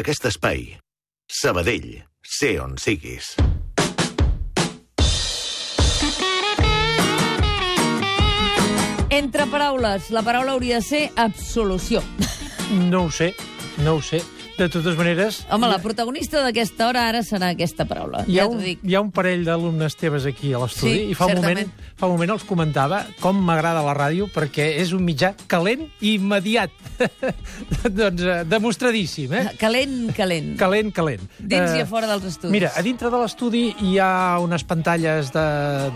aquest espai. Sabadell, sé on siguis. Entre paraules, la paraula hauria de ser absolució. No ho sé, no ho sé. De totes maneres... Home, la protagonista d'aquesta hora ara serà aquesta paraula. Hi ha, ja un, dic. hi ha un parell d'alumnes teves aquí a l'estudi Sí, i fa un, moment, certament. fa un moment els comentava com m'agrada la ràdio perquè és un mitjà calent i immediat. doncs eh, demostradíssim, eh? Calent, calent. Calent, calent. Dins Eh, i a fora dels estudis. Mira, a dintre de l'estudi hi ha unes pantalles de,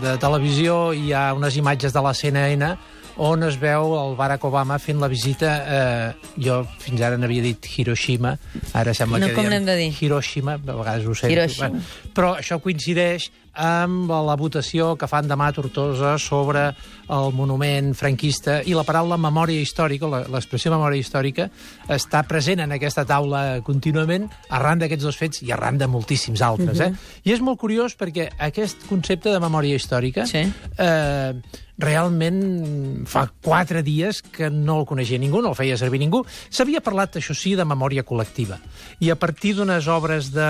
de televisió, hi ha unes imatges de la CNN on es veu el Barack Obama fent la visita, eh, jo fins ara n'havia dit Hiroshima, ara sembla No, que diem de dir? Hiroshima, a vegades ho sé. Hiroshima. però això coincideix amb la votació que fan demà a Tortosa sobre el monument franquista i la paraula memòria històrica, l'expressió memòria històrica, està present en aquesta taula contínuament arran d'aquests dos fets i arran de moltíssims altres. eh? I és molt curiós perquè aquest concepte de memòria històrica Sí. eh, realment fa quatre dies que no el coneixia ningú, no el feia servir ningú. S'havia parlat, això sí, de memòria col·lectiva. I a partir d'unes obres de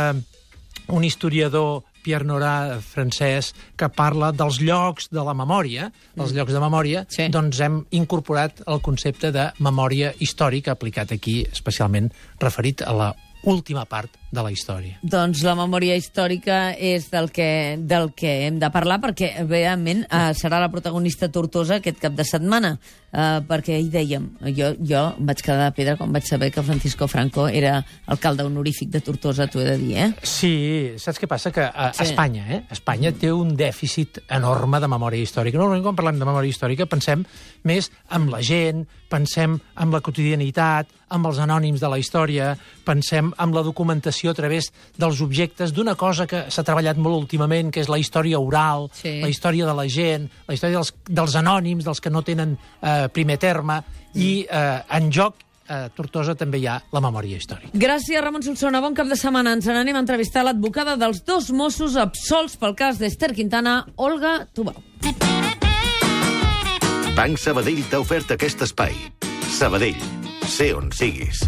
un historiador, Pierre Nora, francès, que parla dels llocs de la memòria, dels llocs de memòria, Sí. doncs hem incorporat el concepte de memòria històrica aplicat aquí, especialment referit a la última part de la història. Doncs la memòria històrica és del que, del que hem de parlar, perquè realment eh, serà la protagonista Tortosa aquest cap de setmana, eh, perquè hi dèiem, jo, jo em vaig quedar de pedra quan vaig saber que Francisco Franco era alcalde honorífic de Tortosa, t'ho he de dir, eh? Sí, saps què passa? Que a Sí. sí. Espanya, eh? Espanya té un dèficit enorme de memòria històrica. Normalment, quan parlem de memòria històrica, pensem més amb la gent, pensem amb la quotidianitat, amb els anònims de la història, pensem amb la documentació a través dels objectes d'una cosa que s'ha treballat molt últimament, que és la història oral, Sí. la història de la gent, la història dels, dels anònims, dels que no tenen eh, primer terme, i eh, en joc a Tortosa també hi ha la memòria històrica. Gràcies, Ramon Solsona. Bon cap de setmana. Ens n'anem a entrevistar l'advocada dels dos Mossos absolts pel cas d'Ester Quintana, Olga Tubau. Banc Sabadell t'ha ofert aquest espai. Sabadell, sé on siguis.